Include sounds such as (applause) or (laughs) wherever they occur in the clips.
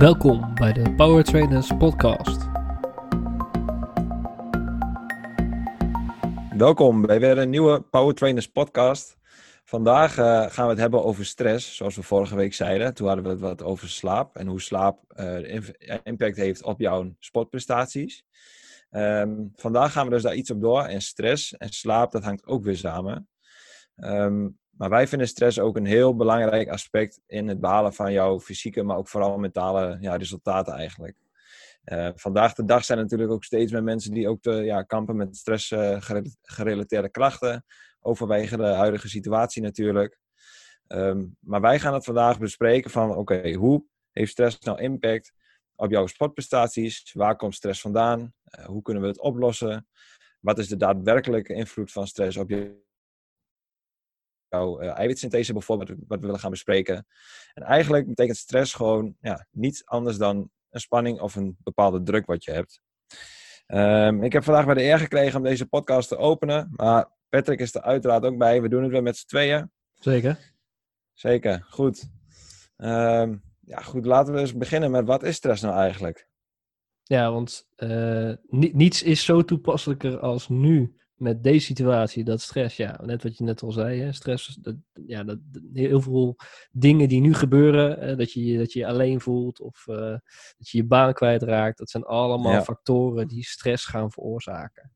Welkom bij de Power Trainers Podcast. Welkom bij weer een nieuwe Power Trainers Podcast. Vandaag uh, gaan we het hebben over stress, zoals we vorige week zeiden. Toen hadden we het wat over slaap en hoe slaap uh, impact heeft op jouw sportprestaties. Um, vandaag gaan we dus daar iets op door. En stress en slaap, dat hangt ook weer samen. Um, maar wij vinden stress ook een heel belangrijk aspect in het behalen van jouw fysieke, maar ook vooral mentale ja, resultaten eigenlijk. Uh, vandaag de dag zijn er natuurlijk ook steeds meer mensen die ook te, ja, kampen met stress uh, gerelateerde klachten. Overwege de huidige situatie natuurlijk. Um, maar wij gaan het vandaag bespreken van oké, hoe heeft stress nou impact op jouw sportprestaties? Waar komt stress vandaan? Uh, hoe kunnen we het oplossen? Wat is de daadwerkelijke invloed van stress op je jouw uh, eiwitsynthese bijvoorbeeld, wat we willen gaan bespreken. En eigenlijk betekent stress gewoon ja, niets anders dan een spanning of een bepaalde druk wat je hebt. Um, ik heb vandaag bij de eer gekregen om deze podcast te openen, maar Patrick is er uiteraard ook bij. We doen het weer met z'n tweeën. Zeker. Zeker, goed. Um, ja, goed, laten we eens beginnen met wat is stress nou eigenlijk? Ja, want uh, niets is zo toepasselijker als nu met deze situatie, dat stress, ja, net wat je net al zei, hè, stress, dat, ja, dat, heel veel dingen die nu gebeuren, dat, je, dat je je alleen voelt of uh, dat je je baan kwijtraakt, dat zijn allemaal ja. factoren die stress gaan veroorzaken.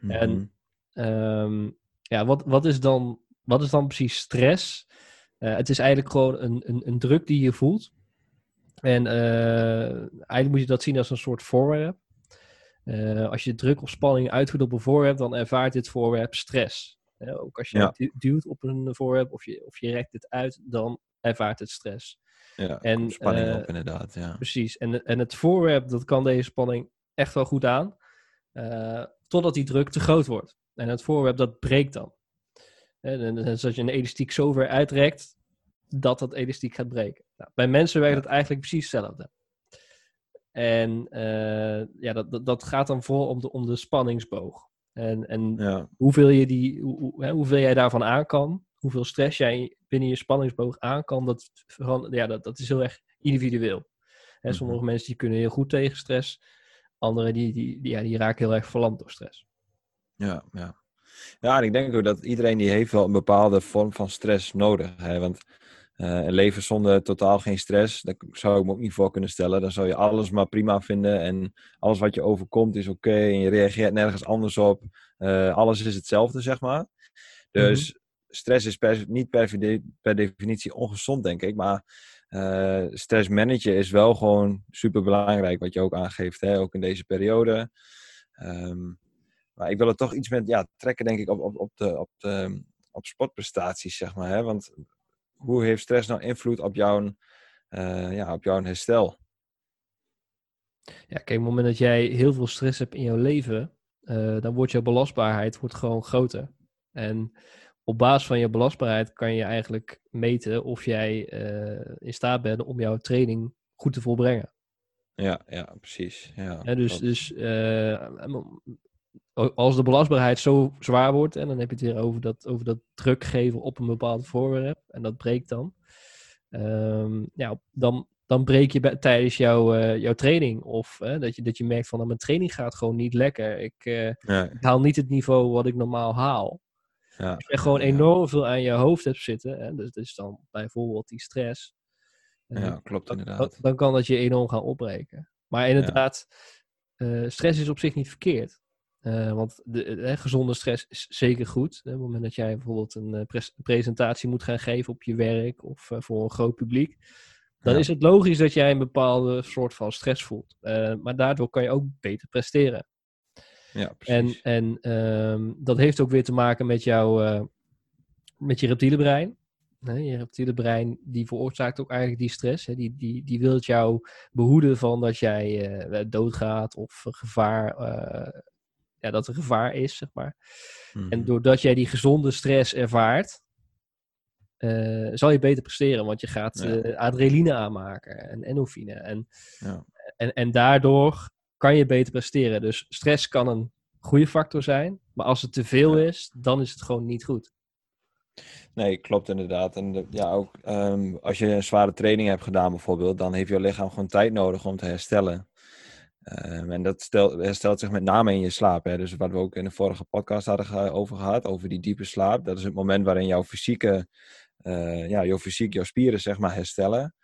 Mm -hmm. En um, ja, wat, wat, is dan, wat is dan precies stress? Uh, het is eigenlijk gewoon een, een, een druk die je voelt. En uh, eigenlijk moet je dat zien als een soort voorwerp. Uh, als je druk of spanning uitvoert op een voorwerp, dan ervaart dit voorwerp stress. Uh, ook als je ja. duwt op een voorwerp of je, of je rekt het uit, dan ervaart het stress. Ja, en, spanning uh, op inderdaad. Ja. Precies. En, en het voorwerp, dat kan deze spanning echt wel goed aan, totdat die druk te groot wordt. En het voorwerp, dat breekt dan. En, en als je een elastiek zo ver uitrekt, dat dat elastiek gaat breken. Nou, bij mensen werkt het eigenlijk precies hetzelfde. En uh, ja, dat, dat, gaat dan vooral om de, om de spanningsboog. En, en ja. hoeveel, je die, hoe, hè, hoeveel jij daarvan aan kan, hoeveel stress jij binnen je spanningsboog aan kan, dat, ja, dat, dat is heel erg individueel. Hè, sommige mm -hmm. mensen die kunnen heel goed tegen stress, anderen die, die, die, ja, die raken heel erg verlamd door stress. Ja, ja. Ja, en ik denk ook dat iedereen die heeft wel een bepaalde vorm van stress nodig. Hè? Want uh, een leven zonder totaal geen stress, dat zou ik me ook niet voor kunnen stellen. Dan zou je alles maar prima vinden en alles wat je overkomt is oké okay, en je reageert nergens anders op. Uh, alles is hetzelfde, zeg maar. Dus mm -hmm. stress is per, niet per, per, definitie ongezond, denk ik. Maar uh, stress managen is wel gewoon super belangrijk, wat je ook aangeeft, hè? ook in deze periode. Um, maar ik wil het toch iets met ja, trekken, denk ik, op, op, op, de, op, de, op sportprestaties, zeg maar. Hè? Want hoe heeft stress nou invloed op jouw, uh, ja, op jouw herstel? Ja, kijk, op het moment dat jij heel veel stress hebt in jouw leven, uh, dan wordt jouw belastbaarheid wordt gewoon groter. En op basis van je belastbaarheid kan je eigenlijk meten of jij uh, in staat bent om jouw training goed te volbrengen. Ja, ja precies. Ja, ja dus dus als de belastbaarheid zo zwaar wordt, en dan heb je het weer over dat, over dat druk geven op een bepaald voorwerp, en dat breekt dan, um, ja, dan, dan breek je tijdens jouw, uh, jouw training. Of uh, dat, je, dat je merkt van, nou, mijn training gaat gewoon niet lekker. Ik, uh, ja. ik haal niet het niveau wat ik normaal haal. Ja. Als je gewoon enorm veel aan je hoofd hebt zitten, hè, dus dat is dan bijvoorbeeld die stress. Ja, klopt inderdaad. Dan, dan, kan dat je enorm gaan opbreken. Maar inderdaad, stress is op zich niet verkeerd. Uh, want de, de, gezonde stress is zeker goed. Op het moment dat jij bijvoorbeeld een pre presentatie moet gaan geven op je werk of uh, voor een groot publiek, dan ja. is het logisch dat jij een bepaalde soort van stress voelt. maar daardoor kan je ook beter presteren. Ja, precies. En, en um, dat heeft ook weer te maken met, jouw, met je reptiele brein. Nee, je reptiele brein die veroorzaakt ook eigenlijk die stress. Hè? Die, die, die wil jou behoeden van dat jij doodgaat of gevaar ja, dat er gevaar is, zeg maar. Mm. En doordat jij die gezonde stress ervaart, uh, zal je beter presteren, want je gaat ja. uh, adrenaline aanmaken en endorfine. En, ja. en, en daardoor kan je beter presteren. Dus stress kan een goede factor zijn, maar als het te veel ja. is, dan is het gewoon niet goed. Nee, klopt inderdaad. En de- ja, ook ehm, als je een zware training hebt gedaan bijvoorbeeld, dan heeft je lichaam gewoon tijd nodig om te herstellen. Ehm, en dat stel- herstelt zich met name in je slaap. Hè? Dus wat we ook in de vorige podcast hadden over gehad, over die diepe slaap. Dat is het moment waarin jouw fysieke, eh, ja, jouw fysiek, jouw spieren zeg maar herstellen.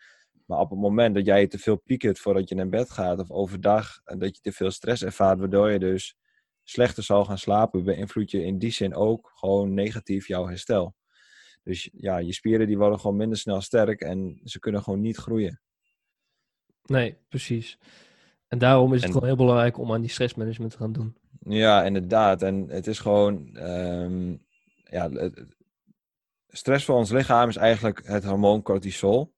Maar op het moment dat jij te veel piekert voordat je naar bed gaat of overdag, en dat je te veel stress ervaart, waardoor je dus slechter zal gaan slapen, beïnvloed je in die zin ook gewoon negatief jouw herstel. Dus ja, je spieren die worden gewoon minder snel sterk en ze kunnen gewoon niet groeien. Nee, precies. En daarom is het En- gewoon heel belangrijk om aan die stressmanagement te gaan doen. Ja, inderdaad. En het is gewoon, ehm, ja, stress voor ons lichaam is eigenlijk het hormoon cortisol.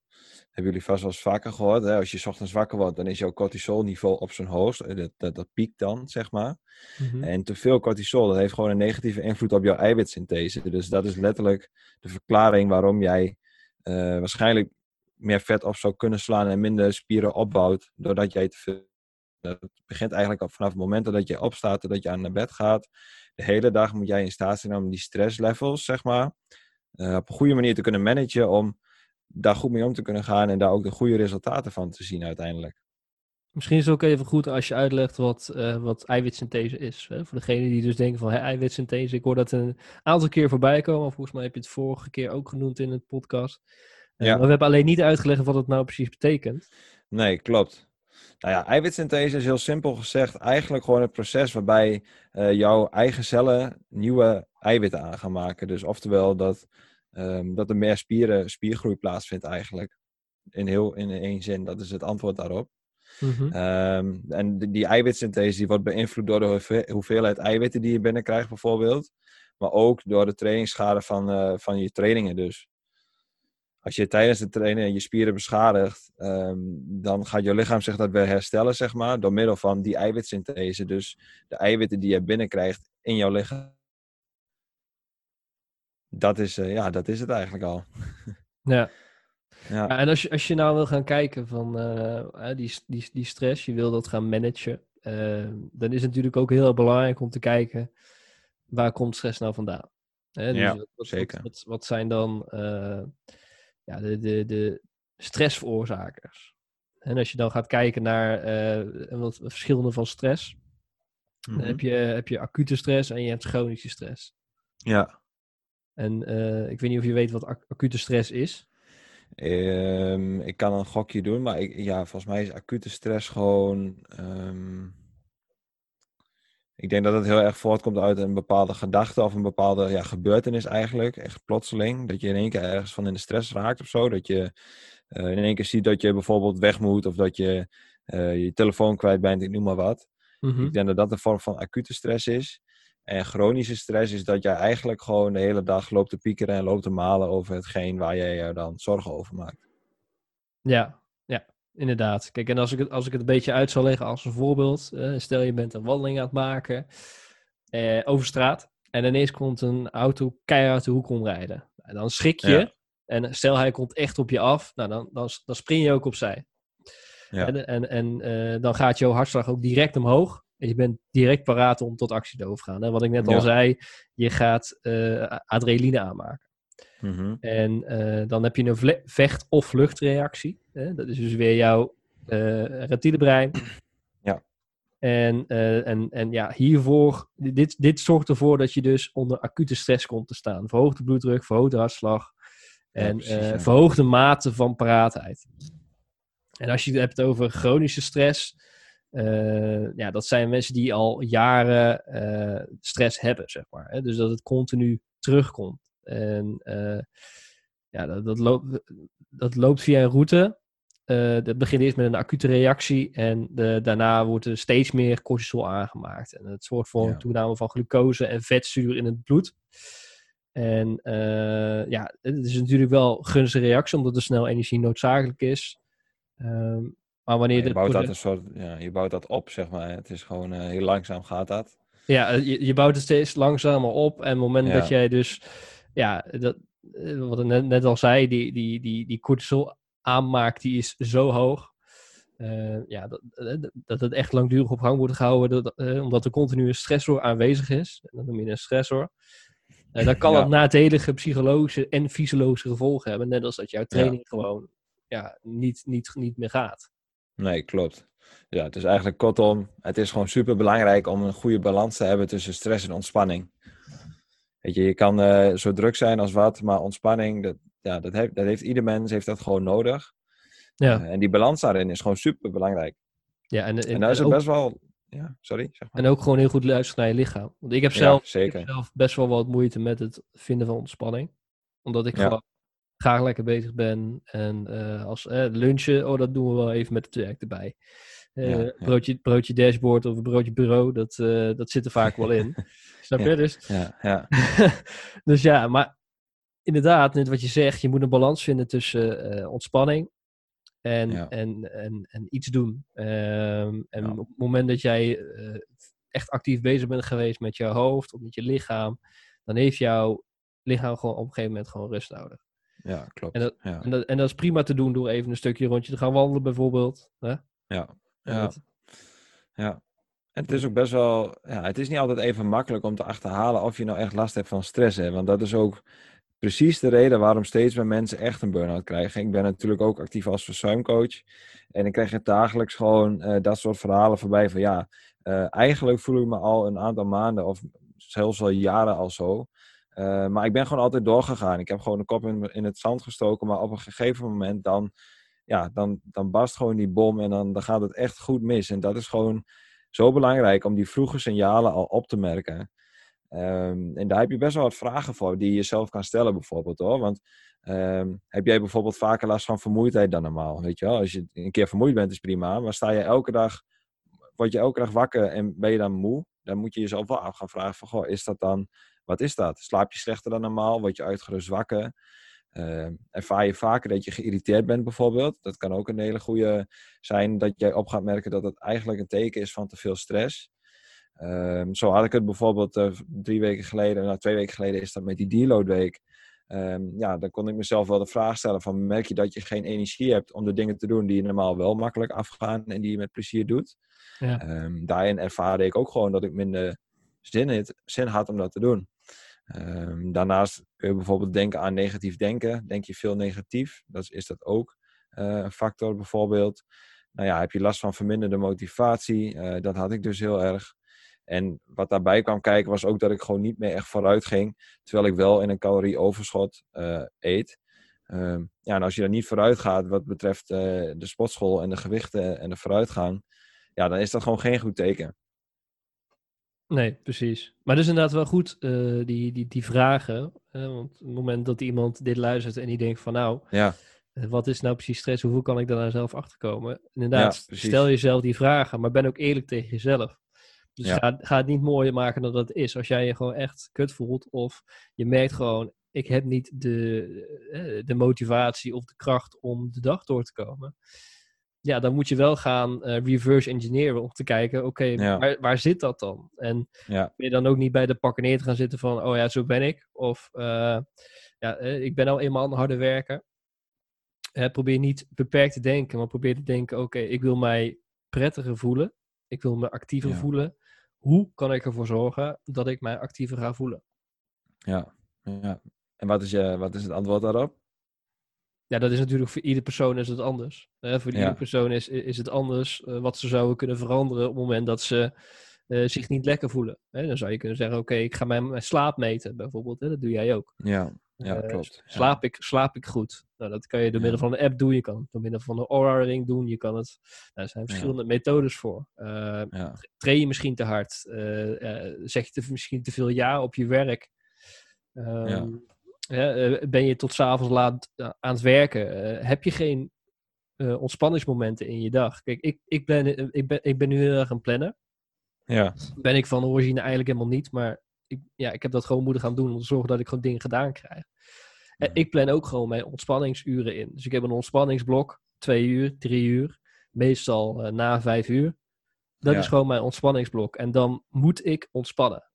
Hebben jullie vast wel eens vaker gehoord. Hè? Als je 's ochtends wakker wordt, dan is jouw cortisolniveau op zijn hoogst. Eh, Dat, dat, dat piekt dan, zeg maar. Mhm. En te veel cortisol, dat heeft gewoon een negatieve invloed op jouw eiwitsynthese. Dus dat is letterlijk de verklaring waarom jij eh, waarschijnlijk meer vet op zou kunnen slaan en minder spieren opbouwt. Doordat jij te veel. Dat begint eigenlijk al vanaf het moment dat je opstaat, dat je aan naar bed gaat. De hele dag moet jij in staat zijn om die stresslevels, zeg maar, eh, op een goede manier te kunnen managen. Om daar goed mee om te kunnen gaan en daar ook de goede resultaten van te zien uiteindelijk. Misschien is het ook even goed als je uitlegt wat, eh, wat eiwitsynthese is. Hè? Voor degene die dus denken van hè, eiwitsynthese, ik hoor dat een aantal keer voorbij komen. Volgens mij heb je het vorige keer ook genoemd in het podcast. Eh, Ja. Maar we hebben alleen niet uitgelegd wat het nou precies betekent. Nee, klopt. Nou ja, eiwitsynthese is heel simpel gezegd eigenlijk gewoon het proces waarbij eh, jouw eigen cellen nieuwe eiwitten aan gaan maken. Dus oftewel dat, ehm, dat er meer spieren, spiergroei plaatsvindt eigenlijk. In heel in één zin, dat is het antwoord daarop. Mhm. Ehm, en die, die eiwitsynthese die wordt beïnvloed door de hoeve- hoeveelheid eiwitten die je binnenkrijgt bijvoorbeeld. Maar ook door de trainingsschade van, eh, van je trainingen dus. Als je tijdens het trainen je spieren beschadigt, ehm, dan gaat je lichaam zich dat weer herstellen, zeg maar, door middel van die eiwitsynthese. Dus de eiwitten die je binnenkrijgt in jouw lichaam. Dat is, eh, ja, dat is het eigenlijk al. (laughs) Ja. Ja, en als je, als je nou wil gaan kijken van eh, eh, die, die, die stress, je wil dat gaan managen, eh, dan is het natuurlijk ook heel belangrijk om te kijken waar komt stress nou vandaan. Hè, dus Ja, wat, zeker. Wat, wat zijn dan ja, de, de, de stressveroorzakers? En als je dan gaat kijken naar eh, wat verschillende van stress, dan Mhm. heb je, heb je acute stress en je hebt chronische stress. ja. En eh, ik weet niet of je weet wat ac- acute stress is. Ehm, ik kan een gokje doen, maar ik, ja, volgens mij is acute stress gewoon. ehm, ik denk dat het heel erg voortkomt uit een bepaalde gedachte of een bepaalde ja, gebeurtenis eigenlijk. Echt plotseling. Dat je in één keer ergens van in de stress raakt of zo. Dat je eh, in één keer ziet dat je bijvoorbeeld weg moet of dat je eh, je telefoon kwijt bent, ik noem maar wat. Mhm. Ik denk dat dat een vorm van acute stress is. En chronische stress is dat jij eigenlijk gewoon de hele dag loopt te piekeren en loopt te malen over hetgeen waar jij je dan zorgen over maakt. Ja, ja, inderdaad. Kijk, en als ik het, als ik het een beetje uit zal leggen als een voorbeeld. eh, stel je bent een wandeling aan het maken eh, over straat. En ineens komt een auto keihard de hoek omrijden. En dan schrik je. Ja. En stel hij komt echt op je af. Nou, dan, dan, dan spring je ook opzij. Ja. En, en, en eh, dan gaat jouw hartslag ook direct omhoog. En je bent direct paraat om tot actie te overgaan. Hè? Wat ik net al Ja. zei, je gaat adrenaline aanmaken. Mhm. En eh, dan heb je een vecht- of vluchtreactie. Hè? Dat is dus weer jouw eh reptiele brein. (clears throat) Ja. En, eh, en, en ja, hiervoor, dit, dit zorgt ervoor dat je dus onder acute stress komt te staan. Verhoogde bloeddruk, verhoogde hartslag Ja, en precies, ja. verhoogde mate van paraatheid. En als je het hebt over chronische stress, ja, dat zijn mensen die al jaren stress hebben, zeg maar. Hè? Dus dat het continu terugkomt. En eh, ja, dat, dat, loopt, dat loopt via een route. Eh, dat begint eerst met een acute reactie en de, daarna wordt er steeds meer cortisol aangemaakt. En het zorgt voor Ja. een toename van glucose en vetzuur in het bloed. En eh, ja, het is natuurlijk wel een gunstige reactie, omdat er snel energie noodzakelijk is. Ehm, maar wanneer Je bouwt, dat een soort, ja, je bouwt dat op, zeg maar. Het is gewoon heel langzaam gaat dat. Ja, je, je bouwt het steeds langzamer op. En op het moment dat jij dus, ja, dat, eh, wat ik net, net al zei, die, die, die, die cortisol aanmaak, die is zo hoog. eh, ja, dat, eh, dat het echt langdurig op gang wordt gehouden, dat, eh, omdat er continu een stressor aanwezig is. En dat noem je een stressor. Uh, dan kan Ja. het nadelige psychologische en fysiologische gevolgen hebben. Net als dat jouw training gewoon ja, niet, niet, niet meer gaat. Nee, klopt. Ja, het is eigenlijk kortom, het is gewoon super belangrijk om een goede balans te hebben tussen stress en ontspanning. Weet je, je kan eh, zo druk zijn als wat, maar ontspanning, dat, ja, dat, heeft, dat heeft ieder mens heeft dat gewoon nodig. Ja, Eh, en die balans daarin is gewoon super belangrijk. ja en, en, En daar is het ook, best wel, ja, sorry, zeg maar. en ook gewoon heel goed luisteren naar je lichaam. Want ik heb Ja, zelf, ik heb zelf best wel wat moeite met het vinden van ontspanning. Omdat ik Ja. gewoon graag lekker bezig ben. En eh, als eh, lunchen, oh, dat doen we wel even met het werk erbij. Ja. Broodje, broodje dashboard of een broodje bureau, dat, dat zit er vaak wel in. (laughs) Snap je? Dus, Ja, ja, (laughs) dus ja, maar inderdaad, net wat je zegt, je moet een balans vinden tussen eh, ontspanning en, Ja. en, en, en iets doen. Ehm, en Ja. op het moment dat jij eh, echt actief bezig bent geweest met je hoofd of met je lichaam, dan heeft jouw lichaam gewoon op een gegeven moment gewoon rust nodig. ja, klopt. En dat- ja, En dat, en dat is prima te doen door even een stukje rondje te gaan wandelen bijvoorbeeld. Hè? ja, ja. Ja. Het is ook best wel, ja, het is niet altijd even makkelijk om te achterhalen of je nou echt last hebt van stress. Hè? Want dat is ook precies de reden waarom steeds meer mensen echt een burn-out krijgen. Ik ben natuurlijk ook actief als verzuimcoach. En ik krijg dagelijks gewoon eh, dat soort verhalen voorbij van ja, eh, eigenlijk voel ik me al een aantal maanden of zelfs al jaren al zo. Eh, maar ik ben gewoon altijd doorgegaan. Ik heb gewoon de kop in, in het zand gestoken. Maar op een gegeven moment dan, ja, dan, dan barst gewoon die bom en dan, dan gaat het echt goed mis. En dat is gewoon zo belangrijk om die vroege signalen al op te merken. Ehm, en daar heb je best wel wat vragen voor die je jezelf kan stellen bijvoorbeeld hoor. Want ehm, heb jij bijvoorbeeld vaker last van vermoeidheid dan normaal? Weet je wel, als je een keer vermoeid bent is prima. Maar sta je elke dag, word je elke dag wakker en ben je dan moe? Dan moet je jezelf wel af gaan vragen van, goh, is dat dan, wat is dat? Slaap je slechter dan normaal? Word je uitgerust wakker? Ehm, ervaar je vaker dat je geïrriteerd bent bijvoorbeeld? Dat kan ook een hele goede zijn dat jij op gaat merken dat het eigenlijk een teken is van te veel stress. Ehm, zo had ik het bijvoorbeeld eh, drie weken geleden, nou twee weken geleden is dat met die deload week. Ehm, ja, dan kon ik mezelf wel de vraag stellen van merk je dat je geen energie hebt om de dingen te doen die je normaal wel makkelijk afgaan en die je met plezier doet. Ja. Ehm, daarin ervaarde ik ook gewoon dat ik minder zin, het, zin had om dat te doen. Ehm, daarnaast kun je bijvoorbeeld denken aan negatief denken. Denk je veel negatief, dat is, dat ook eh, een factor bijvoorbeeld. Nou ja, heb je last van verminderde motivatie? Eh, dat had ik dus heel erg. En wat daarbij kwam kijken was ook dat ik gewoon niet meer echt vooruit ging. Terwijl ik wel in een calorieoverschot eh eet. Ehm, ja, en als je er niet vooruit gaat wat betreft de sportschool en de gewichten en de vooruitgang. Ja, dan is dat gewoon geen goed teken. Nee, precies. Maar is inderdaad wel goed, eh, die, die, die vragen. want op het moment dat iemand dit luistert en die denkt van nou, Ja, eh, wat is nou precies stress? Hoeveel kan ik daar nou zelf achter komen? Inderdaad, Ja, stel jezelf die vragen, maar ben ook eerlijk tegen jezelf. Dus Ja. ga, ga het niet mooier maken dan dat het is. Als jij je gewoon echt kut voelt of je merkt gewoon, ik heb niet de, eh, de motivatie of de kracht om de dag door te komen. Ja, dan moet je wel gaan eh, reverse engineeren om te kijken, oké, Ja. waar, waar zit dat dan? En ja, ben je dan ook niet bij de pakken neer te gaan zitten van, oh ja, zo ben ik. Of, eh, ja, eh, ik ben al eenmaal een harde werker. Probeer niet beperkt te denken, maar probeer te denken, oké, ik wil mij prettiger voelen. Ik wil me actiever Ja. voelen. Hoe kan ik ervoor zorgen dat ik mij actiever ga voelen? ja, ja. En wat is, je, wat is het antwoord daarop? Ja, dat is natuurlijk voor iedere persoon is het anders. Eh, voor Ja. iedere persoon is, is het anders eh, wat ze zouden kunnen veranderen op het moment dat ze eh, zich niet lekker voelen. Hè, dan zou je kunnen zeggen, oké, ik ga mijn, mijn slaap meten bijvoorbeeld. Hè, dat doe jij ook. Ja, ja Eh, klopt. Slaap, ik, slaap ik goed? Nou, dat kan je door middel van een app doen. Je kan het door middel van een Aura Ring doen. Je kan het... Nou, er zijn verschillende methodes voor. Train je misschien te hard? Zeg je te, misschien te veel ja op je werk? Ehm, hè, eh, ben je tot s'avonds laat eh, aan het werken? Eh, heb je geen ontspanningsmomenten in je dag? Kijk, ik, ik, ben, ik, ben, ik ben nu heel erg een planner. ja, Ben ik van origine eigenlijk helemaal niet. Maar ik, ja, ik heb dat gewoon moeten gaan doen om te zorgen dat ik gewoon dingen gedaan krijg. En ik plan ook gewoon mijn ontspanningsuren in. Dus ik heb een ontspanningsblok, twee uur, drie uur. Meestal na vijf uur. Dat Ja. is gewoon mijn ontspanningsblok. En dan moet ik ontspannen.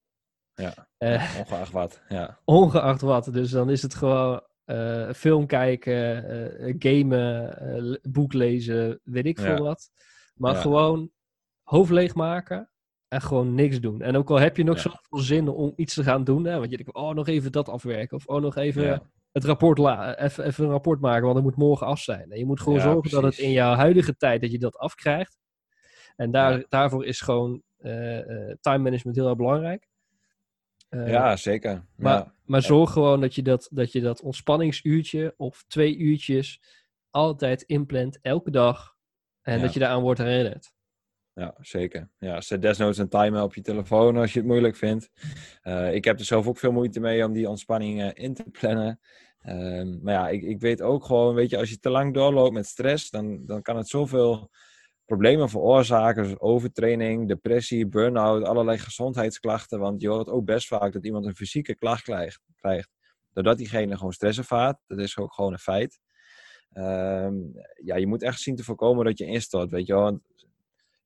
Ja. Eh, Ongeacht wat. Ja, ongeacht wat. Dus dan is het gewoon eh, film kijken, eh, gamen, boek lezen, weet ik veel Ja. wat. Maar Ja. gewoon hoofd leegmaken. en gewoon niks doen. En ook al heb je nog zoveel zin om iets te gaan doen, hè, want je denkt, oh, nog even dat afwerken, of oh, nog even het rapport la even, even een rapport maken, want het moet morgen af zijn. En je moet gewoon zorgen dat het in jouw huidige tijd, dat je dat afkrijgt. En daar, daarvoor is gewoon time management heel erg belangrijk. Eh, ja, zeker. maar, ja. maar zorg gewoon dat je dat, dat je dat ontspanningsuurtje of twee uurtjes altijd inplant, elke dag. En Ja. dat je daaraan wordt herinnerd. Ja, zeker. Ja, zet desnoods een timer op je telefoon als je het moeilijk vindt. Eh, ik heb er zelf ook veel moeite mee om die ontspanning in te plannen. Ehm, maar ja, ik, ik weet ook gewoon, weet je, als je te lang doorloopt met stress, dan, dan kan het zoveel problemen veroorzaken. Overtraining, depressie, burn-out, allerlei gezondheidsklachten. Want je hoort ook best vaak dat iemand een fysieke klacht krijgt, doordat diegene gewoon stress ervaart. Dat is ook gewoon een feit. Ehm, ja, je moet echt zien te voorkomen dat je instort, weet je wel. Want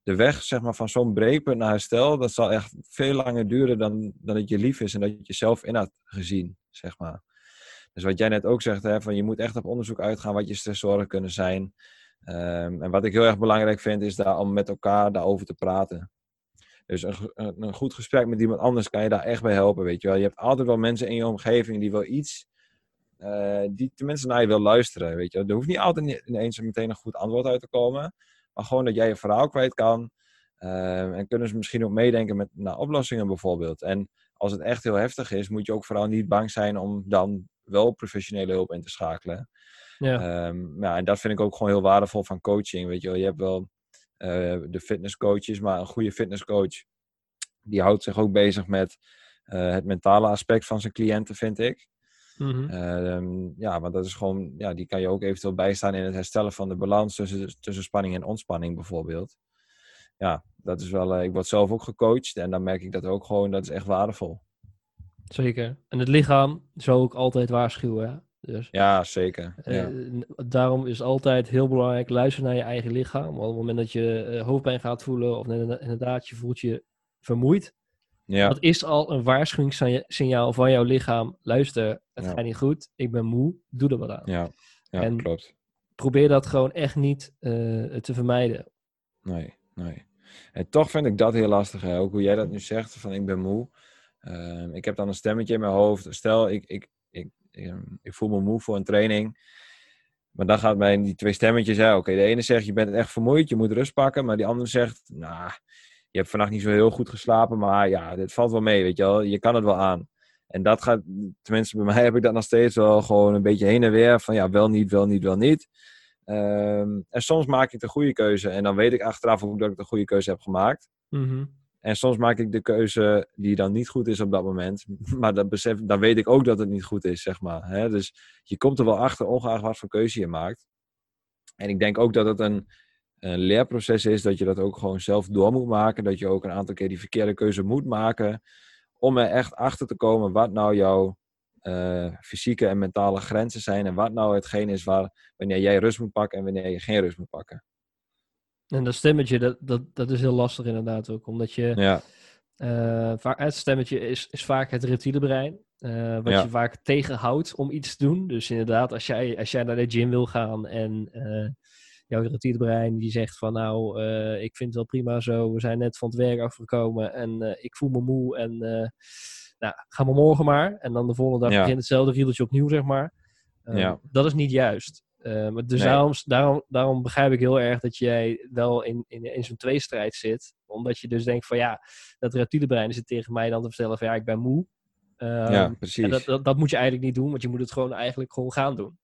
de weg zeg maar, van zo'n breekpunt naar herstel, dat zal echt veel langer duren dan, dan het je lief is en dat je het zelf in had gezien, zeg maar. Dus wat jij net ook zegt, hè, van je moet echt op onderzoek uitgaan wat je stressoren kunnen zijn. Ehm, en wat ik heel erg belangrijk vind, is daar om met elkaar daarover te praten. Dus een, een, goed gesprek met iemand anders kan je daar echt bij helpen, weet je wel. Je hebt altijd wel mensen in je omgeving die wel iets, eh, die tenminste naar je wil luisteren, weet je. Er hoeft niet altijd ineens meteen een goed antwoord uit te komen. Maar gewoon dat jij je verhaal kwijt kan. Ehm, en kunnen ze misschien ook meedenken met naar oplossingen bijvoorbeeld. En als het echt heel heftig is, moet je ook vooral niet bang zijn om dan wel professionele hulp in te schakelen. Ja. Ehm, ja, en dat vind ik ook gewoon heel waardevol van coaching. Weet je, wel. je hebt wel eh, de fitnesscoaches, maar een goede fitnesscoach die houdt zich ook bezig met eh, het mentale aspect van zijn cliënten, vind ik. Mhm. Ehm, ja, want dat is gewoon, ja, die kan je ook eventueel bijstaan in het herstellen van de balans tussen, tussen spanning en ontspanning bijvoorbeeld. Ja, dat is wel, eh, ik word zelf ook gecoacht en dan merk ik dat ook gewoon, dat is echt waardevol. Zeker. En het lichaam zou ook altijd waarschuwen. Dus Ja, zeker. eh, Ja, daarom is altijd heel belangrijk luister naar je eigen lichaam. Want op het moment dat je eh, hoofdpijn gaat voelen of inderdaad je voelt je vermoeid, ja, dat is al een waarschuwingssignaal van jouw lichaam. Luister, het Ja. gaat niet goed, ik ben moe, doe er wat aan. ja, ja En- klopt. Probeer dat gewoon echt niet eh, te vermijden. Nee, nee. En toch vind ik dat heel lastig. Hè? Ook hoe jij dat nu zegt, van ik ben moe. Ehm, ik heb dan een stemmetje in mijn hoofd. Stel, ik, ik, ik, ik voel me moe voor een training. Maar dan gaat mij die twee stemmetjes. Oké, de ene zegt je bent echt vermoeid, je moet rust pakken. Maar die andere zegt, nou, je hebt vannacht niet zo heel goed geslapen. Maar ja, dit valt wel mee, weet je wel. Je kan het wel aan. En dat gaat, tenminste bij mij heb ik dat nog steeds wel gewoon een beetje heen en weer. Van ja, wel niet, wel niet, wel niet. Ehm, en soms maak ik de goede keuze. En dan weet ik achteraf ook dat ik de goede keuze heb gemaakt. Mhm. En soms maak ik de keuze die dan niet goed is op dat moment. (laughs) Maar dat besef, dan weet ik ook dat het niet goed is, zeg maar. Dus je komt er wel achter, ongeacht wat voor keuze je maakt. En ik denk ook dat het een, een leerproces is, dat je dat ook gewoon zelf door moet maken. Dat je ook een aantal keer die verkeerde keuze moet maken. Om er echt achter te komen wat nou jouw eh, fysieke en mentale grenzen zijn. En wat nou hetgeen is waar, wanneer jij rust moet pakken en wanneer je geen rust moet pakken. En dat stemmetje, dat, dat, dat is heel lastig inderdaad ook. Omdat je, Ja, eh, vaak, het stemmetje is, is vaak het reptiele brein. eh, wat Ja. je vaak tegenhoudt om iets te doen. Dus inderdaad, als jij, als jij naar de gym wil gaan en eh, jouw reptiele brein die zegt van nou, ik vind het wel prima zo. We zijn net van het werk afgekomen en ik voel me moe en nou, ga maar morgen maar. En dan de volgende dag Ja. begint hetzelfde riedeltje opnieuw, zeg maar. Ja. Dat is niet juist. Eh, maar dus Nee. daarom, daarom, daarom begrijp ik heel erg dat jij wel in, in, in zo'n tweestrijd zit. Omdat je dus denkt van ja, dat reptiele brein zit tegen mij dan te vertellen van ja, ik ben moe. Ehm, ja precies. en dat, dat, dat moet je eigenlijk niet doen, want je moet het gewoon eigenlijk gewoon gaan doen.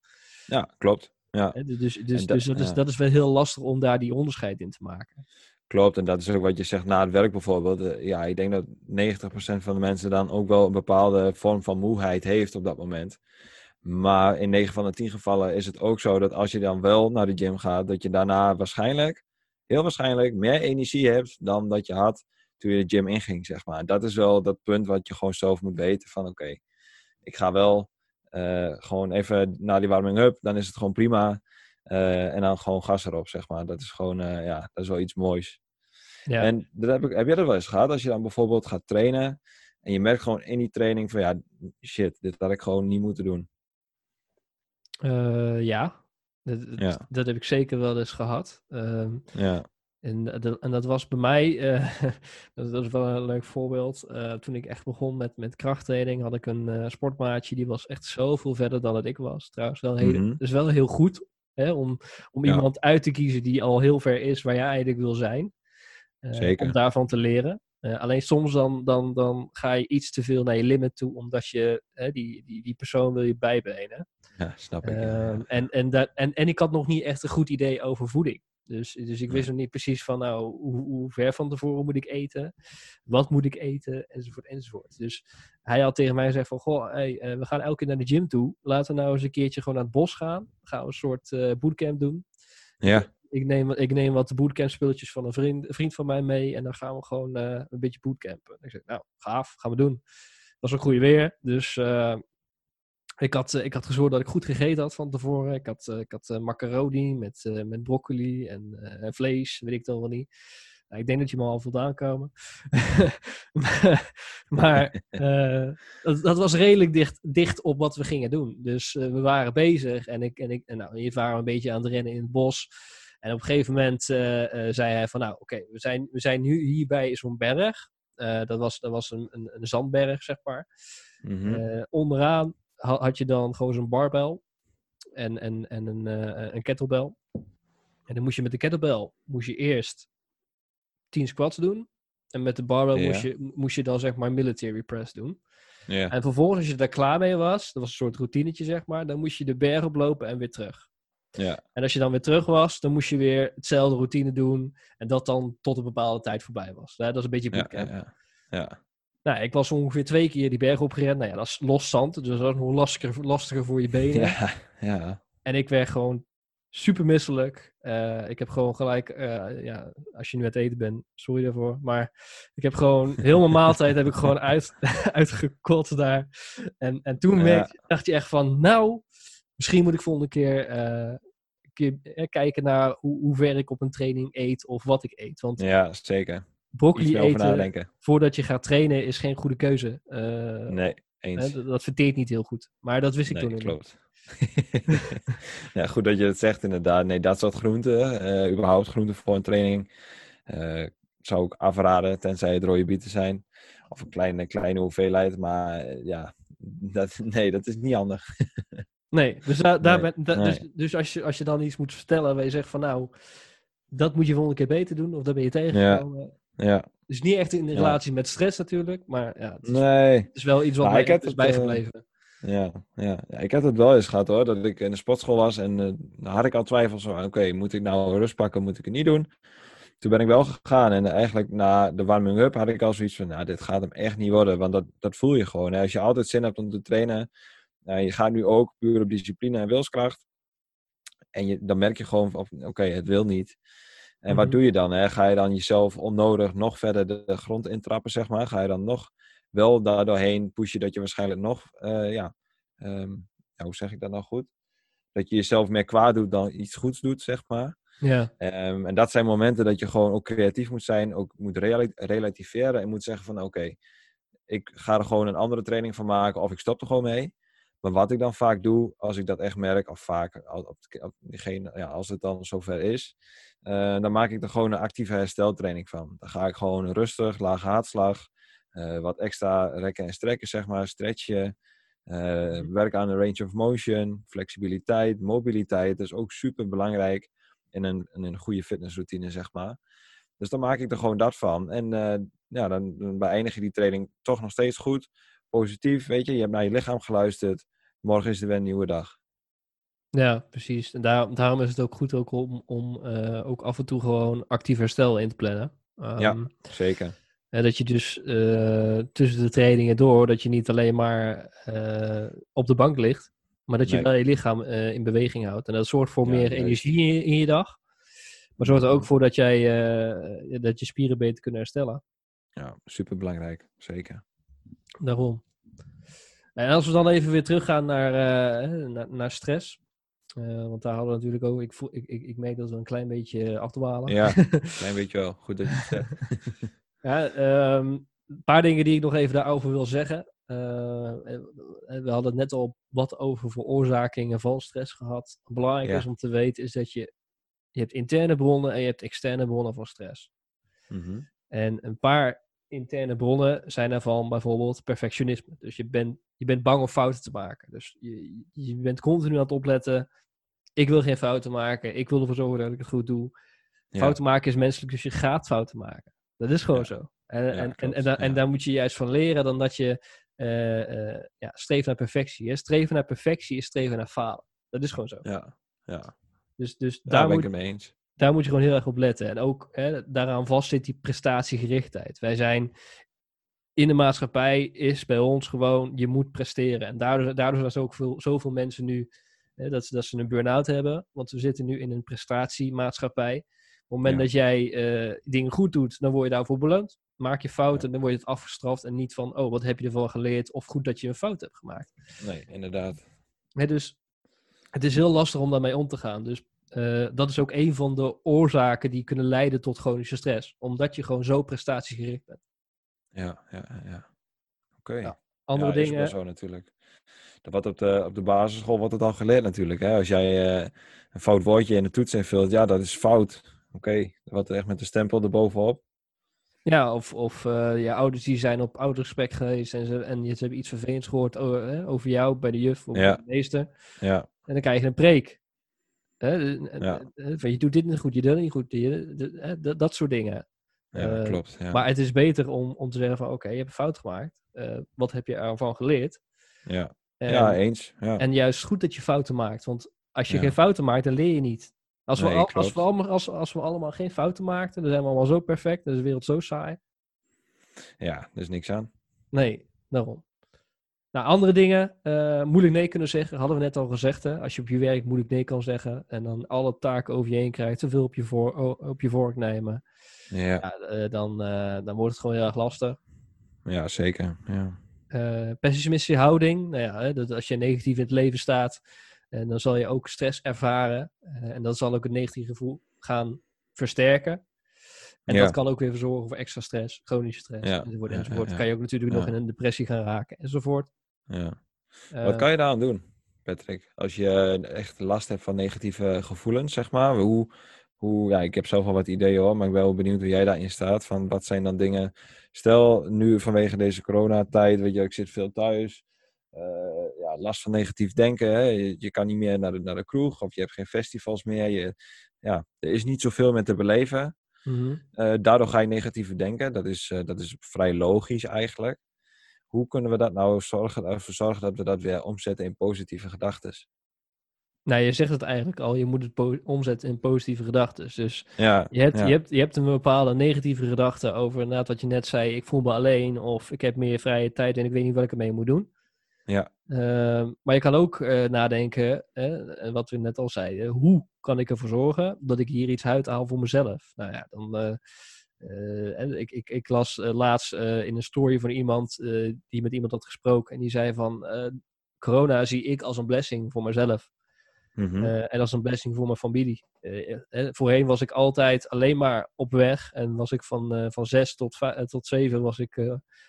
Ja, klopt. Ja. Dus, dus, En dat- dus dat, is, ja. dat is wel heel lastig om daar die onderscheid in te maken. Klopt, en dat is ook wat je zegt na het werk bijvoorbeeld. Eh, Ja, ik denk dat 90% van de mensen dan ook wel een bepaalde vorm van moeheid heeft op dat moment. Maar in 9 van de 10 gevallen is het ook zo dat als je dan wel naar de gym gaat, dat je daarna waarschijnlijk, heel waarschijnlijk, meer energie hebt dan dat je had toen je de gym inging, zeg maar. Dat is wel dat punt wat je gewoon zelf moet weten van oké, ik ga wel eh, gewoon even naar die warming-up, dan is het gewoon prima. Eh, en dan gewoon gas erop, zeg maar. Dat is gewoon, eh, ja, dat is wel iets moois. Ja, En dat heb, ik, heb jij dat wel eens gehad? Als je dan bijvoorbeeld gaat trainen en je merkt gewoon in die training van ja, shit, dit had ik gewoon niet moeten doen. Eh, ja. Dat, dat- Ja. dat heb ik zeker wel eens gehad. Ehm, Ja, En, dat, en dat was bij mij, uh, (laughs) dat, dat, is wel een leuk voorbeeld. Uh, toen ik echt begon met, met krachttraining, had ik een uh, sportmaatje die was echt zoveel verder dan dat ik was. Trouwens, wel heel, Mhm. dus wel heel goed hè, om, om Ja. iemand uit te kiezen die al heel ver is waar jij eigenlijk wil zijn. Eh, Zeker. Om daarvan te leren. Eh, alleen soms dan, dan, dan ga je iets te veel naar je limit toe, omdat je hè, die, die, die persoon wil je bijbenen. Ja, snap ik. ja. Ehm, en, en, dat, en, en ik had nog niet echt een goed idee over voeding. Dus, dus ik wist nog niet precies van, nou, hoe, hoe ver van tevoren moet ik eten? Wat moet ik eten? Enzovoort, enzovoort. Dus hij had tegen mij gezegd van, goh, hey, eh, we gaan elke keer naar de gym toe. Laten we nou eens een keertje gewoon naar het bos gaan. Dan gaan we een soort eh, bootcamp doen. ja, Ik neem, ik neem wat bootcamp spulletjes van een vriend, vriend van mij mee. En dan gaan we gewoon eh, een beetje bootcampen. Ik zeg, nou, gaaf, gaan we doen. Het was een goede weer, dus... eh, ik had, eh, ik had gezorgd dat ik goed gegeten had van tevoren. Ik had, ik had macaroni met, met broccoli en vlees, weet ik dan wel niet. Nou, ik denk dat je me al voldaan komen. (laughs) maar maar (laughs) dat, dat was redelijk dicht, dicht op wat we gingen doen. Dus we waren bezig en ik, en ik en nou, hier waren we een beetje aan het rennen in het bos. En op een gegeven moment eh, eh, zei hij van nou oké, we, zijn, we zijn nu hier bij zo'n berg. Eh, dat was, dat was een, een, een zandberg, zeg maar. mhm. Onderaan ha- had je dan gewoon zo'n barbel en, en, en een, een kettlebell. En dan moest je met de kettlebell moest je eerst 10 squats doen. En met de barbell Ja. moest, je, moest je dan zeg maar military press doen. En vervolgens, als je daar klaar mee was, dat was een soort routinetje zeg maar, dan moest je de berg oplopen en weer terug. Ja, En als je dan weer terug was, dan moest je weer hetzelfde routine doen. En dat dan tot een bepaalde tijd voorbij was. Dat is een beetje ja, bootcamp. ja, ja. Nou, ik was ongeveer twee keer die berg opgerend. Nou ja, dat is los zand, dus dat is nog lastiger, lastiger voor je benen. Ja, ja. En ik werd gewoon super misselijk. Eh, ik heb gewoon gelijk, eh, ja, als je nu aan het eten bent, sorry daarvoor. Maar ik heb gewoon, heel mijn maaltijd heb ik gewoon uit, (laughs) uitgekotst daar. En, en toen Ja. dacht je echt van, nou, misschien moet ik volgende keer, eh, keer eh, kijken naar hoe, hoe ver ik op een training eet of wat ik eet. Want ja, zeker. Broccoli eten voordat je gaat trainen is geen goede keuze. Eh, Nee, hè, eens. dat, dat verteert niet heel goed. Maar dat wist ik Nee, toen nog niet. klopt. (laughs) ja, goed dat je het zegt inderdaad. Nee, dat soort groenten, eh, überhaupt groenten voor een training, eh, zou ik afraden, tenzij het rode bieten zijn. Of een kleine, kleine hoeveelheid, maar ja, (laughs) dat, nee, dat is niet handig. (laughs) Nee, dus, daar, daar Nee, ben, da- nee. dus, dus als, je, als je dan iets moet vertellen waar je zegt van nou, dat moet je volgende keer beter doen, of daar ben je tegengekomen. Ja, Dus niet echt in Ja. relatie met stress natuurlijk, maar ja, het is, nee. het is wel iets wat Nou, mij is eh, bijgebleven. Ja, ja. ja, ik heb het wel eens gehad hoor, dat ik in de sportschool was en dan had ik al twijfels van, oké, moet ik nou rust pakken, moet ik het niet doen? Toen ben ik wel gegaan en eigenlijk na de warming-up had ik al zoiets van, nou, dit gaat hem echt niet worden, want dat, dat voel je gewoon. Hè. Als je altijd zin hebt om te trainen, nou, je gaat nu ook puur op discipline en wilskracht, en je, dan merk je gewoon van, oké, het wil niet. En wat Mhm. doe je dan? Hè? Ga je dan jezelf onnodig nog verder de, grond intrappen, zeg maar? Ga je dan nog wel daardoorheen pushen dat je waarschijnlijk nog, eh, ja, ehm, ja, hoe zeg ik dat nou goed? Dat je jezelf meer kwaad doet dan iets goeds doet, zeg maar. Ja, Ehm, en dat zijn momenten dat je gewoon ook creatief moet zijn, ook moet rela- relativeren en moet zeggen van oké, ik ga er gewoon een andere training van maken of ik stop er gewoon mee. Maar wat ik dan vaak doe, als ik dat echt merk, of vaak op, op diegene, ja, als het dan zover is, eh, dan maak ik er gewoon een actieve hersteltraining van. Dan ga ik gewoon rustig, lage hartslag, eh, wat extra rekken en strekken, zeg maar, stretchen. eh werk aan een range of motion, flexibiliteit, mobiliteit. Dat is ook super belangrijk in een, in een goede fitnessroutine, zeg maar. Dus dan maak ik er gewoon dat van. En ja, dan, dan beëindig je die training toch nog steeds goed. Positief, weet je. Je hebt naar je lichaam geluisterd. Morgen is er weer een nieuwe dag. ja, precies. En daar, daarom is het ook goed ook om, om eh, ook af en toe gewoon actief herstel in te plannen. Ja. Ehm, Zeker. hè, dat je dus eh, tussen de trainingen door, dat je niet alleen maar eh, op de bank ligt, maar dat je Nee. wel je lichaam in beweging houdt. En dat zorgt voor Ja, meer energie in je, in je dag. Maar zorgt er ook voor dat, jij, dat je spieren beter kunnen herstellen. Ja, super belangrijk. Zeker. Daarom. En als we dan even weer teruggaan naar, eh, naar, naar stress. Eh, want daar hadden we natuurlijk ook. Ik, voel, ik, ik, ik merk dat we een klein beetje afdwalen. Ja, (laughs) klein beetje wel. Goed dat je het zegt. (laughs) Ja, ehm, een paar dingen die ik nog even daarover wil zeggen. Eh, we hadden het net al wat over veroorzakingen van stress gehad. Belangrijk Ja. is om te weten is dat je je hebt interne bronnen en je hebt externe bronnen van stress. Mhm. En een paar interne bronnen zijn daarvan bijvoorbeeld perfectionisme. Dus je bent, je bent bang om fouten te maken. Dus je, je bent continu aan het opletten. Ik wil geen fouten maken. Ik wil ervoor zorgen dat ik het goed doe. Ja. Fouten maken is menselijk, dus je gaat fouten maken. Dat is gewoon Ja. zo. En, Ja, en, en, en, da- en ja. daar moet je juist van leren dan dat je eh, eh, ja, streeft naar perfectie. Hè? Streven naar perfectie is streven naar falen. Dat is gewoon zo. Ja, ja. Dus, dus daar daar, ben moet, ik het mee eens. Daar moet je gewoon heel erg op letten. En ook hè, daaraan vast zit die prestatiegerichtheid. Wij zijn in de maatschappij, is bij ons gewoon, je moet presteren. En daardoor, daardoor zijn er ook veel, zoveel mensen nu hè, dat, ze, dat ze een burn-out hebben. Want we zitten nu in een prestatiemaatschappij. Op het moment Ja. dat jij eh, dingen goed doet, dan word je daarvoor beloond. Maak je fouten, dan word je het afgestraft. En niet van, oh, wat heb je ervan geleerd? Of goed dat je een fout hebt gemaakt. Nee, inderdaad. Hè, dus het is heel lastig om daarmee om te gaan. Dus eh, dat is ook een van de oorzaken die kunnen leiden tot chronische stress. Omdat je gewoon zo prestatiegericht bent. Ja, ja, ja. Oké. Ja, Andere ja, is dingen, wel zo natuurlijk. Dat wat op de, op de basisschool wordt het al geleerd natuurlijk. Hè? Als jij eh, een fout woordje in de toets invult, ja, dat is fout. Oké, dat wordt echt met de stempel erbovenop. ja, of, of je ouders die zijn op oudergesprek geweest en ze, en ze hebben iets vervelends gehoord over, hè, over jou bij de juf of Ja. bij de meester. Ja, En dan krijg je een preek. Hè, eh, Ja. eh, van, je doet dit niet goed, je doet dat niet goed. je- hè, dat, dat soort dingen. ja Eh, klopt. Ja. Maar het is beter om, om te zeggen van oké, je hebt een fout gemaakt. Eh, wat heb je ervan geleerd? ja. En, ja, eens. Ja. En juist goed dat je fouten maakt. Want als je geen fouten maakt, dan leer je niet. Als we, Nee, al, als, we allemaal, als, als we allemaal geen fouten maakten, dan zijn we allemaal zo perfect. Dan is de wereld zo saai. ja, er is niks aan. Nee, daarom. Nou, andere dingen. eh, moeilijk nee kunnen zeggen. Hadden we net al gezegd. Hè? Als je op je werk moeilijk nee kan zeggen. En dan alle taken over je heen krijgt. Te veel op je, voor, op je vork nemen. Ja, Ja, eh, dan, eh, dan wordt het gewoon heel erg lastig. ja zeker. Ja. Pessimistische houding. Nou ja, hè, dat als je negatief in het leven staat, en dan zal je ook stress ervaren. En dat zal ook het negatieve gevoel gaan versterken. En Ja. dat kan ook weer zorgen voor extra stress, chronische stress, Ja, enzovoort. ja. Kan je ook natuurlijk nog in een depressie gaan raken, enzovoort. Ja. Eh, Wat kan je daaraan doen, Patrick? Als je echt last hebt van negatieve gevoelens, zeg maar. Hoe, hoe, ja, ik heb zelf al wat ideeën hoor, maar ik ben wel benieuwd hoe jij daarin staat. Van wat zijn dan dingen... Stel, nu vanwege deze coronatijd, weet je, ik zit veel thuis. eh, ja, last van negatief denken. Hè? Je, je kan niet meer naar de, naar de kroeg of je hebt geen festivals meer. Je, ja, er is niet zoveel met te beleven. mhm. Eh, daardoor ga je negatiever denken. Dat is, eh, dat is vrij logisch eigenlijk. Hoe kunnen we dat nou zorgen, ervoor zorgen dat we dat weer omzetten in positieve gedachten? Nou, je zegt het eigenlijk al, je moet het omzetten in positieve gedachten. Dus Ja, je hebt, ja, je, hebt, je hebt een bepaalde negatieve gedachte over inderdaad wat je net zei, ik voel me alleen of ik heb meer vrije tijd en ik weet niet wat ik ermee moet doen. Ja. Ehm, maar je kan ook eh, nadenken, en wat we net al zeiden, hoe kan ik ervoor zorgen dat ik hier iets uithaal voor mezelf? Nou ja, dan, eh, ik, ik, ik las eh, laatst eh, in een story van iemand die met iemand had gesproken en die zei van, corona zie ik als een blessing voor mezelf. mhm, en als een blessing voor mijn familie. Eh, voorheen was ik altijd alleen maar op weg. En was ik van, van zes tot, tot zeven was ik,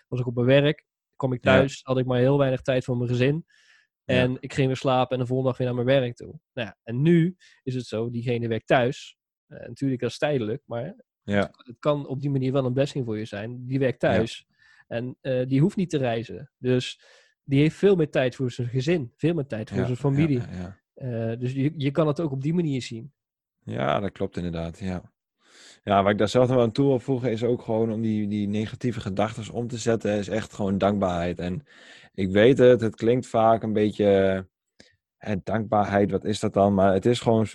was ik op mijn werk. Kom ik Ja. thuis, had ik maar heel weinig tijd voor mijn gezin. Ja. En ik ging weer slapen en de volgende dag weer naar mijn werk toe. Nou ja, en nu is het zo, diegene werkt thuis. Natuurlijk, dat is tijdelijk, maar ja, het kan op die manier wel een blessing voor je zijn. Die werkt thuis en eh, die hoeft niet te reizen. Dus die heeft veel meer tijd voor zijn gezin, veel meer tijd voor ja, zijn familie. Ja, ja. Eh, dus je, je kan het ook op die manier zien. Ja, dat klopt inderdaad. Ja. ja, waar ik daar zelf nog aan toe wil voegen is ook gewoon om die, die negatieve gedachten om te zetten, is echt gewoon dankbaarheid. En ik weet het, het klinkt vaak een beetje, hè, dankbaarheid, wat is dat dan? Maar het is gewoon,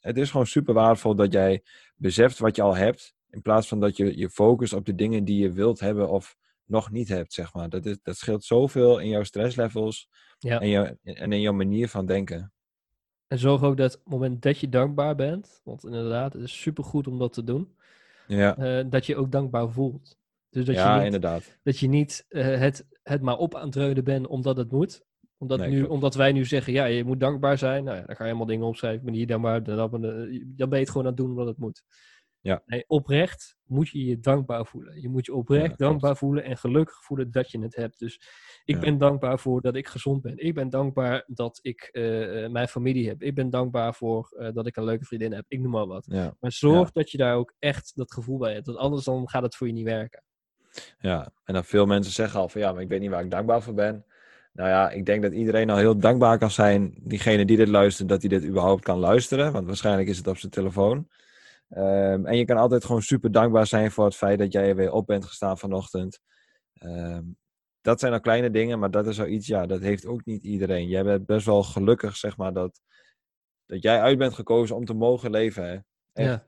het is gewoon super waardevol dat jij beseft wat je al hebt, in plaats van dat je je focust op de dingen die je wilt hebben of nog niet hebt, zeg maar. Dat, is, dat scheelt zoveel in jouw stresslevels Ja. en, jou, en in jouw manier van denken. En zorg ook dat op het moment dat je dankbaar bent, want inderdaad, het is supergoed om dat te doen, Ja, eh, dat je ook dankbaar voelt. Dus dat ja je niet, inderdaad. dat je niet eh, het, het maar op aan het bent omdat het moet. Omdat, Nee, nu, klopt. omdat wij nu zeggen, ja, je moet dankbaar zijn. Nou ja, dan ga je allemaal dingen opschrijven. Ben hier. Dan, dan, dan ben je het gewoon aan het doen omdat het moet. Ja. Nee, oprecht moet je je dankbaar voelen. Je moet je oprecht dankbaar voelen en gelukkig voelen dat je het hebt. Dus ik Ja. ben dankbaar voor dat ik gezond ben. Ik ben dankbaar dat ik eh, eh, mijn familie heb. Ik ben dankbaar voor eh, dat ik een leuke vriendin heb. Ik noem maar wat. Ja. Maar zorg dat je daar ook echt dat gevoel bij hebt. Want anders dan gaat het voor je niet werken. Ja, en dan veel mensen zeggen al van ja, maar ik weet niet waar ik dankbaar voor ben. Nou ja, ik denk dat iedereen al heel dankbaar kan zijn, diegene die dit luistert, dat hij dit überhaupt kan luisteren. Want waarschijnlijk is het op zijn telefoon. Ehm, en je kan altijd gewoon super dankbaar zijn voor het feit dat jij er weer op bent gestaan vanochtend. Ehm, dat zijn al kleine dingen, maar dat is al iets, ja, dat heeft ook niet iedereen. Jij bent best wel gelukkig, zeg maar, dat, dat jij uit bent gekozen om te mogen leven. Hè? Echt. Ja.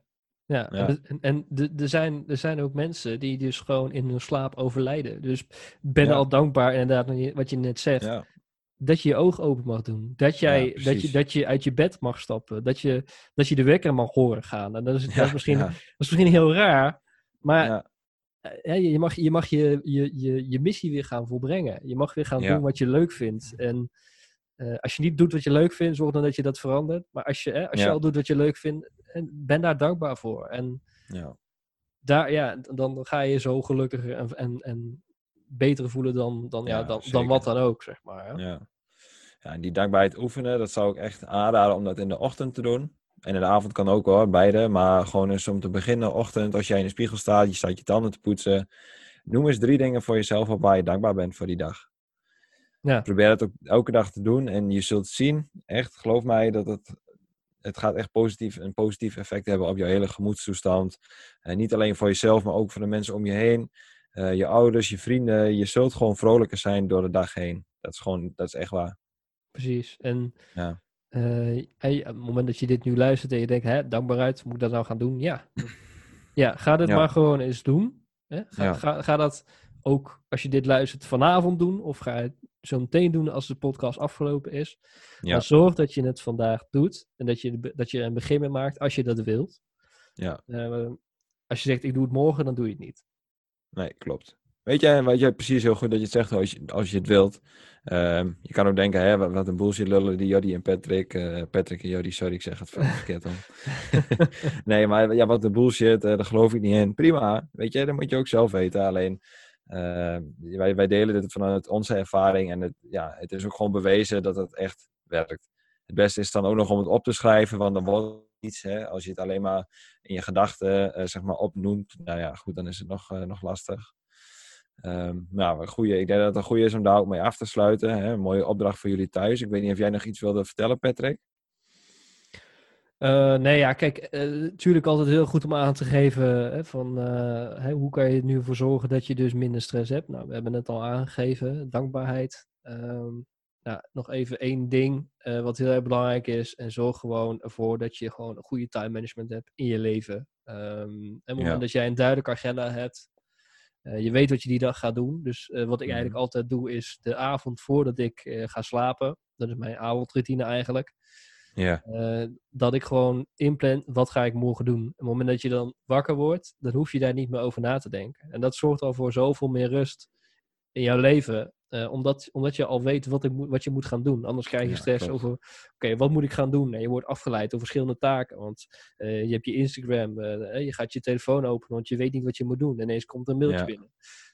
Ja, Ja. en, er zijn, er zijn ook mensen die dus gewoon in hun slaap overlijden. Dus ben Ja. al dankbaar, inderdaad, wat je- net zegt, Ja, dat je je ogen open mag doen. Dat, jij, dat, je, dat je uit je bed mag stappen. Dat je, dat je de wekker mag horen gaan. En dat is, (laughs) dat is, misschien, dat is misschien heel raar, maar ja, eh, ja, je mag, je, mag je, je, je, je missie weer gaan volbrengen. Je mag weer gaan doen wat je leuk vindt. En eh, als je niet doet wat je leuk vindt, zorg dan dat je dat verandert. Maar als je, hè, als je al doet wat je leuk vindt, en ben daar dankbaar voor. En ja. daar, ja, dan ga je zo gelukkiger en, en, en beter voelen dan, dan, ja, Ja, dan, dan wat dan ook, zeg maar. Hè? Ja. ja, en die dankbaarheid oefenen, dat zou ik echt aanraden om dat in de ochtend te doen. En in de avond kan ook hoor, beide. Maar gewoon eens om te beginnen, ochtend, als jij in de spiegel staat, je staat je tanden te poetsen. Noem eens drie dingen voor jezelf op waar je dankbaar bent voor die dag. Ja. Probeer het ook elke dag te doen en je zult zien, echt, geloof mij, dat het, het gaat echt positief, een positief effect hebben op jouw hele gemoedstoestand. En niet alleen voor jezelf, maar ook voor de mensen om je heen. Eh, je ouders, je vrienden. Je zult gewoon vrolijker zijn door de dag heen. Dat is gewoon, dat is echt waar. Precies. En Ja. eh, hey, op het moment dat je dit nu luistert en je denkt, hè, dankbaarheid, moet ik dat nou gaan doen? Ja. (laughs) ja, ga dit Ja. maar gewoon eens doen. Hè? Ga, Ja. ga, ga dat ook als je dit luistert vanavond doen, of ga het zo meteen doen als de podcast afgelopen is. Ja. Maar zorg dat je het vandaag doet en dat je, dat je een begin mee maakt als je dat wilt. Ja. Eh, als je zegt, ik doe het morgen, dan doe je het niet. Nee, klopt. Weet je, weet je precies heel goed dat je het zegt als je, als je het wilt. Ehm, je kan ook denken, hè, wat, wat een bullshit lullen die Jody en Patrick. eh, Patrick en Jody, sorry, ik zeg het ver- verkeerd om. (laughs) (laughs) nee, maar ja, wat een bullshit, eh, daar geloof ik niet in. Prima, weet je, dat moet je ook zelf weten. Alleen, ehm, wij, wij delen dit vanuit onze ervaring. En het, ja, het is ook gewoon bewezen dat het echt werkt. Het beste is dan ook nog om het op te schrijven, want dan wordt het iets. Hè, als je het alleen maar in je gedachten eh, zeg maar opnoemt, nou ja, goed, dan is het nog, eh, nog lastig. Ehm, nou, een ik denk dat het een goede is om daar ook mee af te sluiten. Hè? Mooie opdracht voor jullie thuis. Ik weet niet of jij nog iets wilde vertellen, Patrick. Eh, nee, ja, kijk, natuurlijk altijd heel goed om aan te geven hè, van eh, hè, hoe kan je er nu voor zorgen dat je dus minder stress hebt. Nou, we hebben het al aangegeven, dankbaarheid. Ehm, nou, nog even één ding eh, wat heel erg belangrijk is. En zorg gewoon ervoor dat je gewoon een goede time management hebt in je leven. Ehm, en op het moment Ja. dat jij een duidelijke agenda hebt, eh, je weet wat je die dag gaat doen. Dus eh, wat ik Mhm. eigenlijk altijd doe is de avond voordat ik eh, ga slapen. Dat is mijn avondroutine eigenlijk. Ja, Eh, dat ik gewoon inplan, wat ga ik morgen doen? Op het moment dat je dan wakker wordt, dan hoef je daar niet meer over na te denken. En dat zorgt al voor zoveel meer rust in jouw leven. eh, omdat, omdat je al weet wat, ik moet, wat je moet gaan doen. Anders krijg je Ja, stress klopt. over, oké, wat moet ik gaan doen? En je wordt afgeleid door verschillende taken. Want eh, je hebt je Instagram, eh, je gaat je telefoon openen, want je weet niet wat je moet doen. En ineens komt een mailtje Ja. binnen.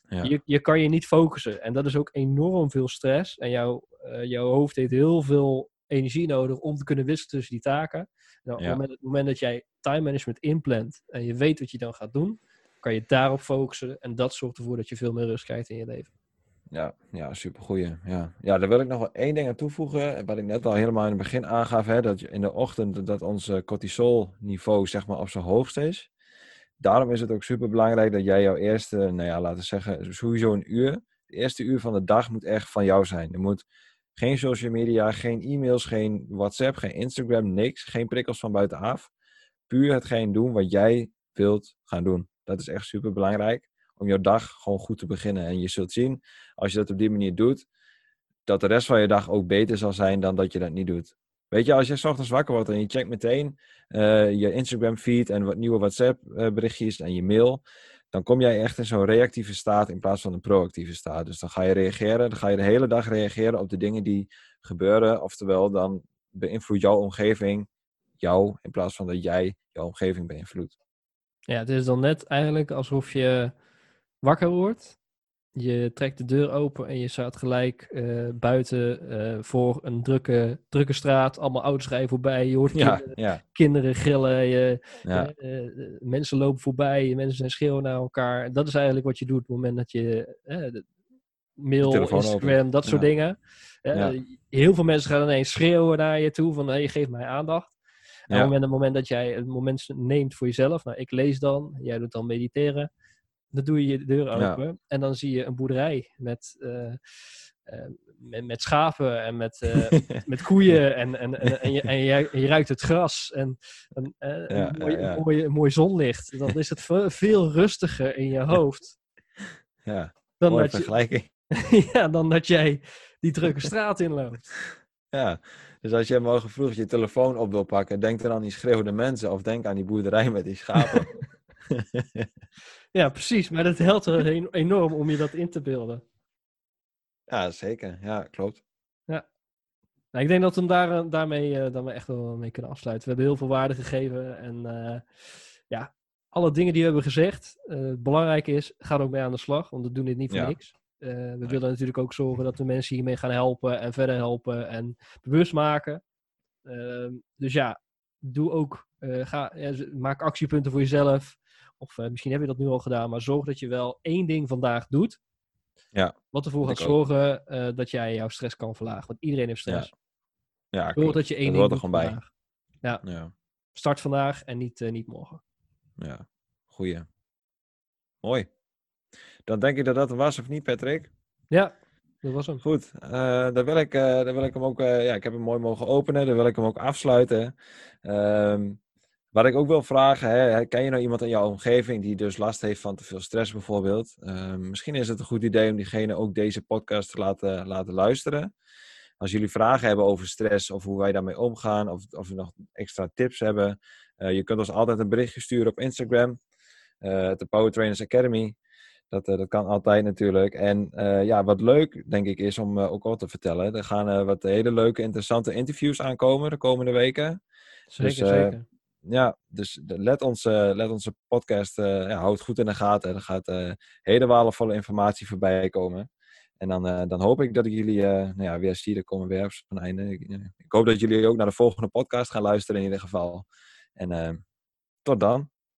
ja. Je, je kan je niet focussen. En dat is ook enorm veel stress. En jouw, jouw hoofd heeft heel veel energie nodig om te kunnen wisselen tussen die taken. Nou, op, Ja. het moment, op het moment dat jij time management inplant en je weet wat je dan gaat doen, kan je daarop focussen. En dat zorgt ervoor dat je veel meer rust krijgt in je leven. Ja, ja supergoeie. Ja. ja, daar wil ik nog wel één ding aan toevoegen. Wat ik net al helemaal in het begin aangaf. Hè, dat in de ochtend dat ons cortisolniveau zeg maar, op zijn hoogst is. Daarom is het ook super belangrijk dat jij jouw eerste, nou ja, laten we zeggen, sowieso een uur. Het eerste uur van de dag moet echt van jou zijn. Er moet geen social media, geen e-mails, geen WhatsApp, geen Instagram, niks. Geen prikkels van buitenaf. Puur hetgeen doen wat jij wilt gaan doen. Dat is echt super belangrijk om jouw dag gewoon goed te beginnen. En je zult zien, als je dat op die manier doet, dat de rest van je dag ook beter zal zijn dan dat je dat niet doet. Weet je, als je ochtends wakker wordt en je checkt meteen eh, je Instagram feed en wat nieuwe WhatsApp eh, berichtjes en je mail, dan kom jij echt in zo'n reactieve staat in plaats van een proactieve staat. Dus dan ga je reageren, dan ga je de hele dag reageren op de dingen die gebeuren. Oftewel, dan beïnvloedt jouw omgeving jou in plaats van dat jij jouw omgeving beïnvloedt. Ja, het is dan net eigenlijk alsof je wakker wordt. Je trekt de deur open en je staat gelijk eh, buiten eh, voor een drukke, drukke straat. Allemaal auto's rijden voorbij. Je hoort Ja, kinderen, ja, kinderen gillen. Je, ja, eh, mensen lopen voorbij. Mensen zijn schreeuwen naar elkaar. Dat is eigenlijk wat je doet op het moment dat je de mail, Instagram, dat soort dingen. Heel veel mensen gaan ineens schreeuwen naar je toe van hey, geef mij aandacht. En op Ja. het moment, het moment dat jij het moment neemt voor jezelf, nou ik lees dan, jij doet dan mediteren, dan doe je je deur Ja. open en dan zie je een boerderij met, eh, eh, met, met schapen en met, eh, (laughs) met koeien en, en, en, en, je, en, je, en je ruikt het gras en, en, Ja, een, mooi. Een, mooi, een mooi zonlicht. Dan is het ve- veel rustiger in je hoofd ja. dan, Mooie dat je, vergelijking. (laughs) ja, dan dat jij die drukke straat inloopt. Ja, dus als je morgen vroeg je telefoon op wil pakken, denk dan aan die schreeuwende mensen of denk aan die boerderij met die schapen. (laughs) Ja, precies. Maar dat helpt er enorm om je dat in te beelden. ja, zeker. Ja, klopt. Nou, ik denk dat we hem daar, eh, daarmee eh, dan we echt wel mee kunnen afsluiten. We hebben heel veel waarde gegeven. En eh, ja, alle dingen die we hebben gezegd. belangrijk is, ga er ook mee aan de slag. Want we doen dit niet voor Ja. niks. We willen natuurlijk ook zorgen dat we mensen hiermee gaan helpen. En verder helpen. En bewust maken. Ehm, dus ja, doe ook. ga, ja, maak actiepunten voor jezelf. Of eh, misschien heb je dat nu al gedaan. Maar zorg dat je wel één ding vandaag doet. Ja, Wat ervoor gaat zorgen eh, dat jij jouw stress kan verlagen. Want iedereen heeft stress. Ja, Zorg klopt. dat je één Dat ding er doet gewoon bij. vandaag. Ja, Start vandaag en niet, eh, niet morgen. ja. Goeie. Mooi. Dan denk ik dat dat hem was, of niet, Patrick? Ja, dat was hem. Goed, eh dan, wil ik, dan wil ik hem ook, ja, ik heb hem mooi mogen openen, dan wil ik hem ook afsluiten. Ehm, wat ik ook wil vragen, hè, ken je nou iemand in jouw omgeving die dus last heeft van te veel stress bijvoorbeeld? Ehm, misschien is het een goed idee om diegene ook deze podcast te laten, laten luisteren. Als jullie vragen hebben over stress of hoe wij daarmee omgaan, of, of we nog extra tips hebben, eh, je kunt ons altijd een berichtje sturen op Instagram, eh de Power Trainers Academy. Dat, eh, dat kan altijd natuurlijk. En eh, ja, wat leuk denk ik is om eh, ook al te vertellen. Er gaan eh, wat hele leuke, interessante interviews aankomen de komende weken. Zeker, Dus, eh, zeker. Ja, dus let, ons, eh, let onze podcast, eh ja, houd goed in de gaten. Er gaat eh, hele waardevolle informatie voorbij komen. En dan, eh, dan hoop ik dat ik jullie nou ja, weer zie. Er komen weer op zo'n einde. Ik, hoop dat jullie ook naar de volgende podcast gaan luisteren in ieder geval. En tot dan.